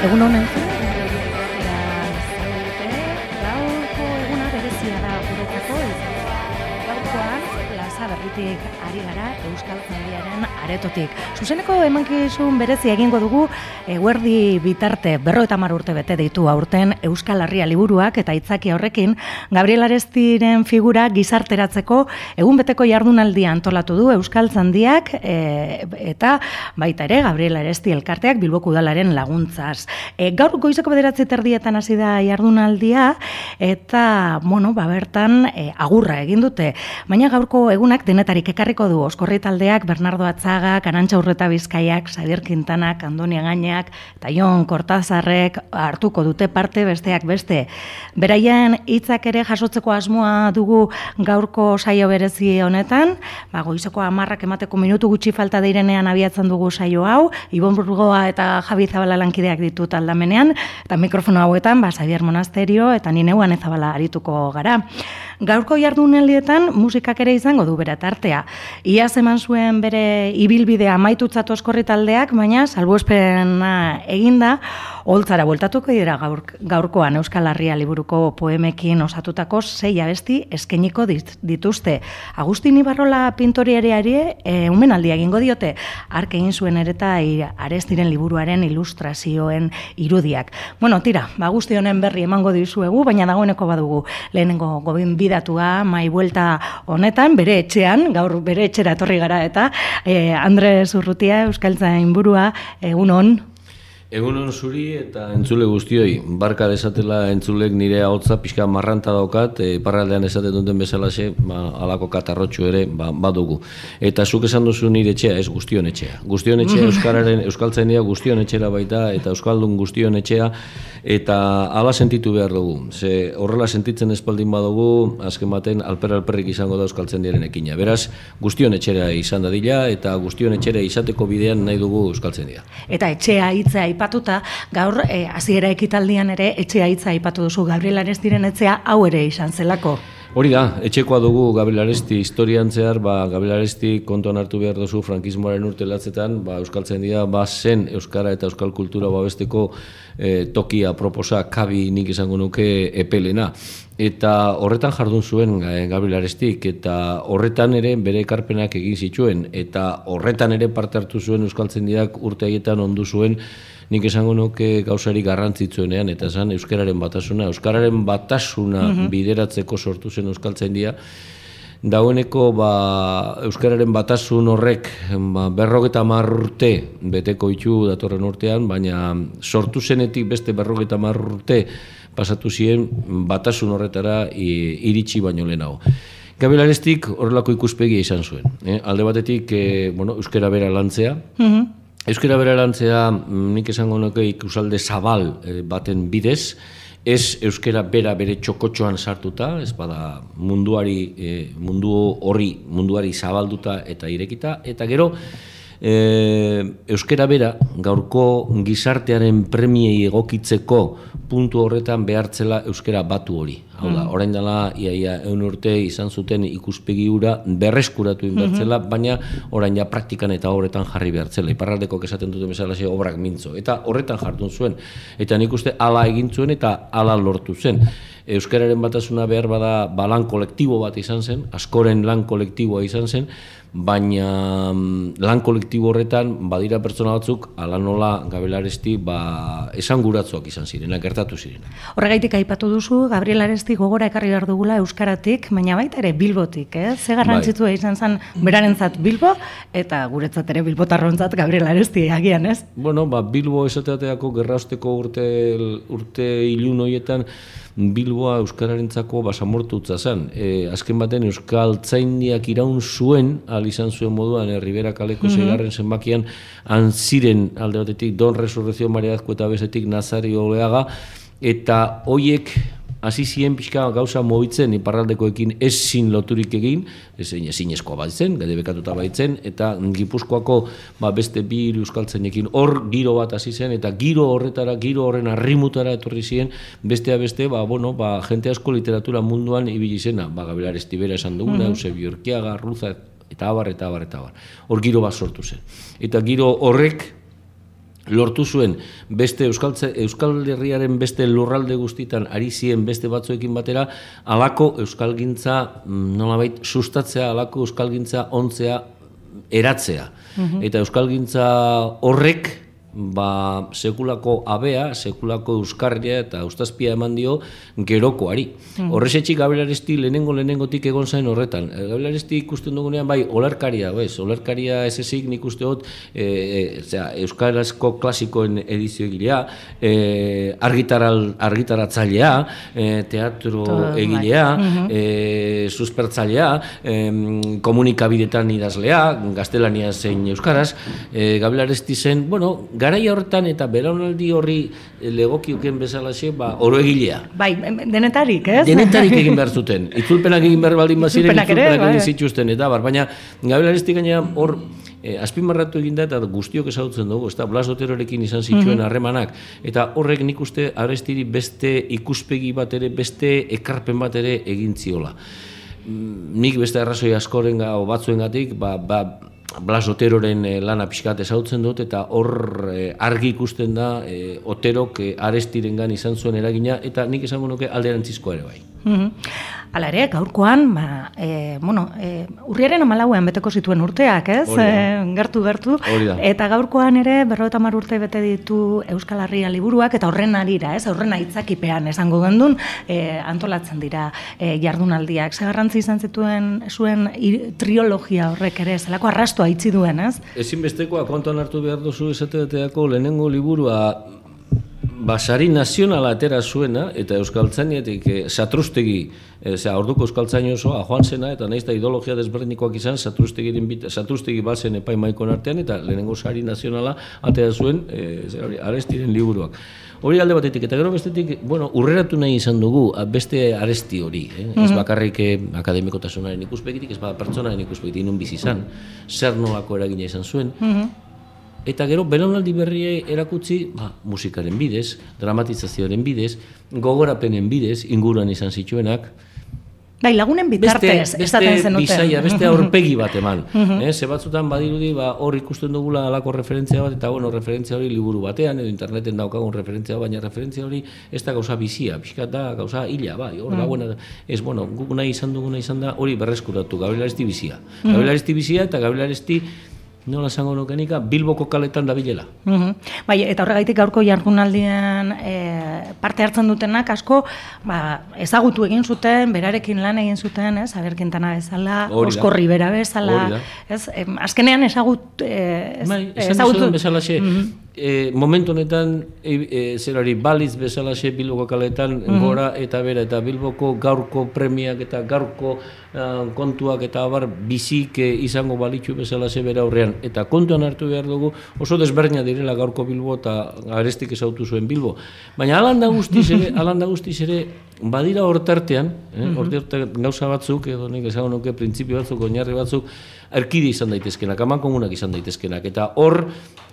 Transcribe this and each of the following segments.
Egun honen plaza berritik ari gara Euskal Zandiaren aretotik. Zuzeneko emankizun berezi egingo dugu eguerdi bitarte berro eta urte bete ditu aurten Euskal Herria liburuak eta itzaki horrekin Gabriel Arestiren figura gizarteratzeko egun beteko jardunaldia antolatu du Euskal Zandiak e, eta baita ere Gabriel Aresti elkarteak Bilboko udalaren laguntzaz. E, gaur goizeko bederatzi terdietan hasi da jardunaldia eta bueno, ba bertan e, agurra egin dute. Baina gaurko egunak denetarik ekarriko du Oskorri taldeak Bernardo Atzaga, Kanantza Urreta Bizkaiak, Xavier Quintanak, Andonia Gaineak eta Jon Kortazarrek hartuko dute parte besteak beste. Beraien hitzak ere jasotzeko asmoa dugu gaurko saio berezi honetan, ba goizeko 10 emateko minutu gutxi falta direnean abiatzen dugu saio hau, Ibon Burgoa eta Javi Zabala lankideak ditut aldamenean, eta mikrofono hauetan ba Xavier Monasterio eta ni neuan ezabala arituko gara. Gaurko jardunaldietan musikak ere izango du bere tartea. Ia eman zuen bere ibilbidea amaitutzat oskorri taldeak, baina salbuespena eginda, holtzara bueltatuko dira gaur, gaurkoan Euskal Herria liburuko poemekin osatutako sei abesti eskeniko dituzte. Agustin Ibarrola pintoriareari e, umenaldia egingo diote, ark egin zuen ereta arestiren liburuaren ilustrazioen irudiak. Bueno, tira, ba, Agustin honen berri emango dizuegu, baina dagoeneko badugu lehenengo gobin bidatua mai buelta honetan, bere etxean, gaur bere etxera etorri gara eta e, Andres Urrutia, Euskaltza inburua, egun hon, Egun hon zuri eta entzule guztioi, barka desatela entzulek nire ahotza pixka marranta daukat, e, parraldean esaten duten bezalaxe, ba, alako katarrotxu ere ba, badugu. Eta zuk esan duzu nire etxea, ez guztion etxea. Guztion etxea Euskararen, Euskaltzainia guztion etxera baita, eta Euskaldun guztion etxea, eta ala sentitu behar dugu. Ze horrela sentitzen espaldin badugu, azken baten alper alperrik izango da Euskaltzen diren ekina. Beraz, guztion etxera izan dadila, eta guztion etxera izateko bidean nahi dugu Euskaltzen dira. Eta etxea hitzea aipatuta, gaur e, hasiera ekitaldian ere etxea hitza aipatu duzu Gabriel Arestiren etxea hau ere izan zelako. Hori da, etxekoa dugu Gabriel Aresti historian zehar, ba, Gabriel Aresti kontuan hartu behar duzu frankismoaren urte latzetan, ba, Euskaltzen dira, ba, zen Euskara eta Euskal Kultura babesteko e, tokia proposa kabi nik izango nuke epelena. Eta horretan jardun zuen e, Gabriel Arestik, eta horretan ere bere ekarpenak egin zituen, eta horretan ere parte hartu zuen Euskaltzen diak urte haietan ondu zuen, nik esango nuke gauzari garrantzitsuenean, eta esan Euskararen batasuna, Euskararen batasuna mhm. bideratzeko sortu zen Euskaltzen dira, Dagoeneko ba, Euskararen batasun horrek ba, berrogeta marrurte beteko itxu datorren urtean, baina sortu zenetik beste berrogeta marrurte pasatu ziren batasun horretara iritsi baino lehenago. Gabriel Arestik horrelako ikuspegia izan zuen. Eh? Alde batetik, eh, bueno, Euskara bera lantzea, mhm. Euskara bera lantzea, mm, nik esango nuke ikusalde zabal eh, baten bidez, ez euskera bera bere txokotxoan sartuta, ez bada munduari, eh, mundu horri, munduari zabalduta eta irekita, eta gero, e, euskera bera gaurko gizartearen premiei egokitzeko puntu horretan behartzela euskera batu hori. Hau da, mm. orain dela, iaia, eun urte izan zuten ikuspegi ura berreskuratu inbertzela, mm -hmm. baina orain ja praktikan eta horretan jarri behartzela. Iparraldeko esaten duten bezala obrak mintzo. Eta horretan jardun zuen. Eta nik uste ala egin zuen eta ala lortu zen. Euskararen batasuna behar bada ba, lan kolektibo bat izan zen, askoren lan kolektiboa izan zen, baina mm, lan kolektibo horretan badira pertsona batzuk ala nola Gabriel Aresti ba esanguratsuak izan zirena gertatu zirena. Horregaitik aipatu duzu Gabriel Aresti gogora ekarri behar dugula euskaratik, baina baita ere Bilbotik, eh? Ze garrantzitua bai. izan zen berarentzat Bilbo eta guretzat ere Bilbotarrontzat Gabriel Aresti agian, ez? Bueno, ba Bilbo esateateako gerrausteko urte urte ilun hoietan Bilboa euskararentzako basamortutza zen. E, azken baten euskal tzaindiak iraun zuen, al izan zuen moduan, Ribera kaleko mm -hmm. zenbakian, ziren alde batetik Don Resurrezio Mariazko eta bezetik Nazari Oleaga, eta hoiek hasi ziren pixka gauza mobitzen iparraldekoekin ez zin loturik egin, ez ezin eskoa baitzen, gade bekatuta baitzen, eta gipuzkoako ba, beste bi euskaltzenekin hor giro bat hasi zen, eta giro horretara, giro horren arrimutara etorri ziren, bestea beste, ba, bueno, ba, jente asko literatura munduan ibili zena, ba, Gabriel Estibera esan duguna, mm -hmm. Eusebio Urkiaga, Ruza, eta abar, eta abar, eta abar. Hor giro bat sortu zen. Eta giro horrek, lortu zuen beste Euskaltze, Euskal Herriaren beste lurralde guztitan ari ziren beste batzuekin batera, alako Euskalgintza mm, nolabait sustatzea, alako Euskalgintza ontzea, eratzea. Eta Euskalgintza horrek, ba, sekulako abea, sekulako euskarria eta eustazpia eman dio gerokoari. Mm. Horrexetxik gabelaresti lehenengo lehenengotik egon zain horretan. E, gabelaresti ikusten dugunean bai olerkaria, bez, olerkaria ez ezik nik uste hot, e, e, zera, euskarazko klasikoen edizio egilea, e, argitaral, argitaratzailea, e, teatro Todo, egilea, bai. e, suspertzailea, e, komunikabidetan idazlea, gaztelania zein euskaraz, e, gabelaresti zen, bueno, garaia horretan eta beraunaldi horri legokioken bezalaxe, ba, oro egilea. Bai, denetarik, ez? Denetarik egin behar zuten. Itzulpenak egin behar baldin baziren, itzulpenak, itzulpenak egin bai. zituzten, eta bar, baina gabelareztik gaina hor, E, azpimarratu egin da eta guztiok ezagutzen dugu, ez da, Blas Oterorekin izan zituen harremanak, eta horrek nik uste arestiri beste ikuspegi bat ere, beste ekarpen bat ere egin ziola. Mm, nik beste arrazoi askoren ga, batzuen gatik, ba, ba, Blas Oteroren eh, lana pixkat ezautzen dut, eta hor eh, argi ikusten da e, Oterok arestirengan izan zuen eragina, eta nik esango nuke alderantzizko ere bai. Mm Hala ere, gaurkoan, ba, e, bueno, e, urriaren amalauean beteko zituen urteak, ez? E, gertu, gertu. Eta gaurkoan ere, berro eta mar urte bete ditu Euskal Herria liburuak, eta horren arira, ez? Horren aitzakipean esango gendun, e, antolatzen dira e, jardunaldiak. Ze garrantzi izan zituen zuen triologia horrek ere, zelako arrastu haitzi duen, ez? Ezinbestekoa kontuan hartu behar duzu esateateako lehenengo liburua basari nazionala atera zuena, eta Euskaltzainetik e, satrustegi, e, zera, orduko Euskaltzain osoa, joan zena, eta nahiz da ideologia desberdinikoak izan, satrustegi, satrustegi bazen epai maikon artean, eta lehenengo sari nazionala atera zuen, e, zera, arestiren liburuak. Hori alde batetik, eta gero bestetik, bueno, urreratu nahi izan dugu, beste aresti hori, eh? ez mhm. bakarrik akademikotasunaren ikuspegitik, ez ba pertsonaren ikuspegitik, inun bizi izan, zer nolako eragina izan zuen, mm Eta gero, belaunaldi berriei erakutsi, ba, musikaren bidez, dramatizazioaren bidez, gogorapenen bidez, inguruan izan zituenak. Bai, lagunen bitartez, beste, beste bisaia, beste aurpegi bat eman. eh, ze batzutan badirudi, ba, hor ikusten dugula alako referentzia bat, eta bueno, referentzia hori liburu batean, edo interneten daukagun referentzia baina referentzia hori ez da gauza bizia, pixkat da gauza hila, bai, hor da, bueno, ez, bueno, guk nahi izan duguna izan da, hori berreskuratu, gabriel bizia. Gabriel bizia eta gabriel nola esango nukenika, Bilboko kaletan da bilela. Mhm. Bai, eta horregaitik gaurko jardunaldian e, parte hartzen dutenak asko ba, ezagutu egin zuten, berarekin lan egin zuten, ez, aberkintana bezala, Osko Ribera bezala, ez, azkenean ezagut, e, ez, bai, ezagutu... bezala xe, mhm e, momentu honetan e, e, zerari baliz bezalaxe Bilboko kaletan mm gora eta bera eta Bilboko gaurko premiak eta gaurko uh, kontuak eta abar bizik e, izango balitzu bezalaxe bera aurrean. Eta kontuan hartu behar dugu oso desberdina direla gaurko Bilbo eta arestik ezautu zuen Bilbo. Baina alanda guztiz ere, alanda guztiz ere badira hortartean, eh, mm -hmm. gauza batzuk, edo nik esango nuke printzipio batzuk, oinarri batzuk, erkide izan daitezkenak, aman komunak izan daitezkenak, eta hor,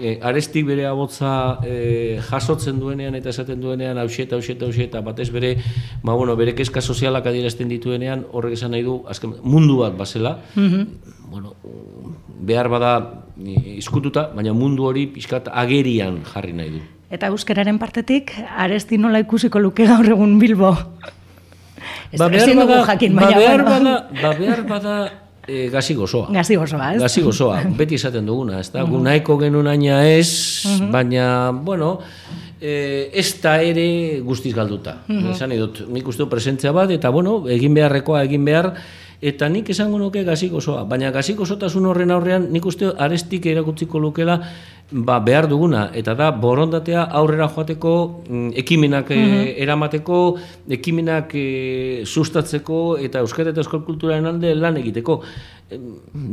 eh, arestik bere abotza eh, jasotzen duenean eta esaten duenean hausieta, hausieta, hausieta, batez bere, ba, bueno, bere keska sozialak adierazten dituenean, horrek esan nahi du, azken, mundu bat bazela, mm bueno, behar bada izkututa, baina mundu hori pixkat agerian jarri nahi du. Eta euskararen partetik, aresti nola ikusiko luke gaur egun Bilbo. Ez ba, behar bada, jakin, ba, behar bada, ba, behar bada e, gazi gozoa. Gazi gozoa, ez? Gazi gozoa, beti esaten duguna, ez da? Uh -huh. Gunaiko genuen aina ez, baina, bueno, e, ez da ere guztiz galduta. Uh -huh. Esan edut, nik uste presentzia bat, eta, bueno, egin beharrekoa, egin behar, eta nik esango nuke gazi gozoa. Baina gazi gozotasun horren aurrean, nik uste arestik erakutziko lukela, ba, behar duguna, eta da borondatea aurrera joateko, mm, ekimenak mm eramateko, ekimenak e, sustatzeko, eta euskara eta euskal kulturaren alde lan egiteko.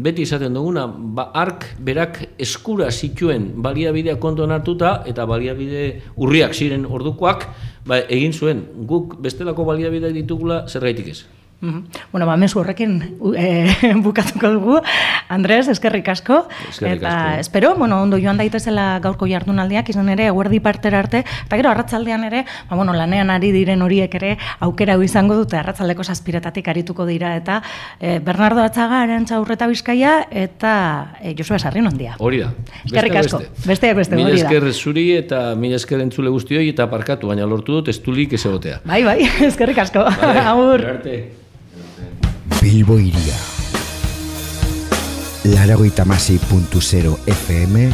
Beti esaten duguna, ba, ark berak eskura zituen baliabidea kontuan hartuta, eta baliabide urriak ziren ordukoak, ba, egin zuen, guk bestelako baliabidea ditugula zer gaitik Mhm. Bueno, ba, mesu horrekin e, bukatuko dugu. Andres, eskerrik asko. Eskerrik eta espero, bueno, ondo joan daitezela gaurko jardunaldiak, izan ere, eguerdi partera arte, eta gero, arratzaldean ere, ba, bueno, lanean ari diren horiek ere, aukera izango dute, arratzaldeko saspiretatik arituko dira, eta e, Bernardo Atzaga, Arantxa Urreta Bizkaia, eta e, Josua Sarrin ondia. Hori da. Eskerrik asko. beste. Besteak beste, Mila hori da. esker zuri eta mila esker entzule guztioi eta parkatu, baina lortu dut estulik ez egotea. Bai, bai, eskerrik asko. Vale, Agur. gero arte. Bilbo iria. Laragoita masi puntu zero FM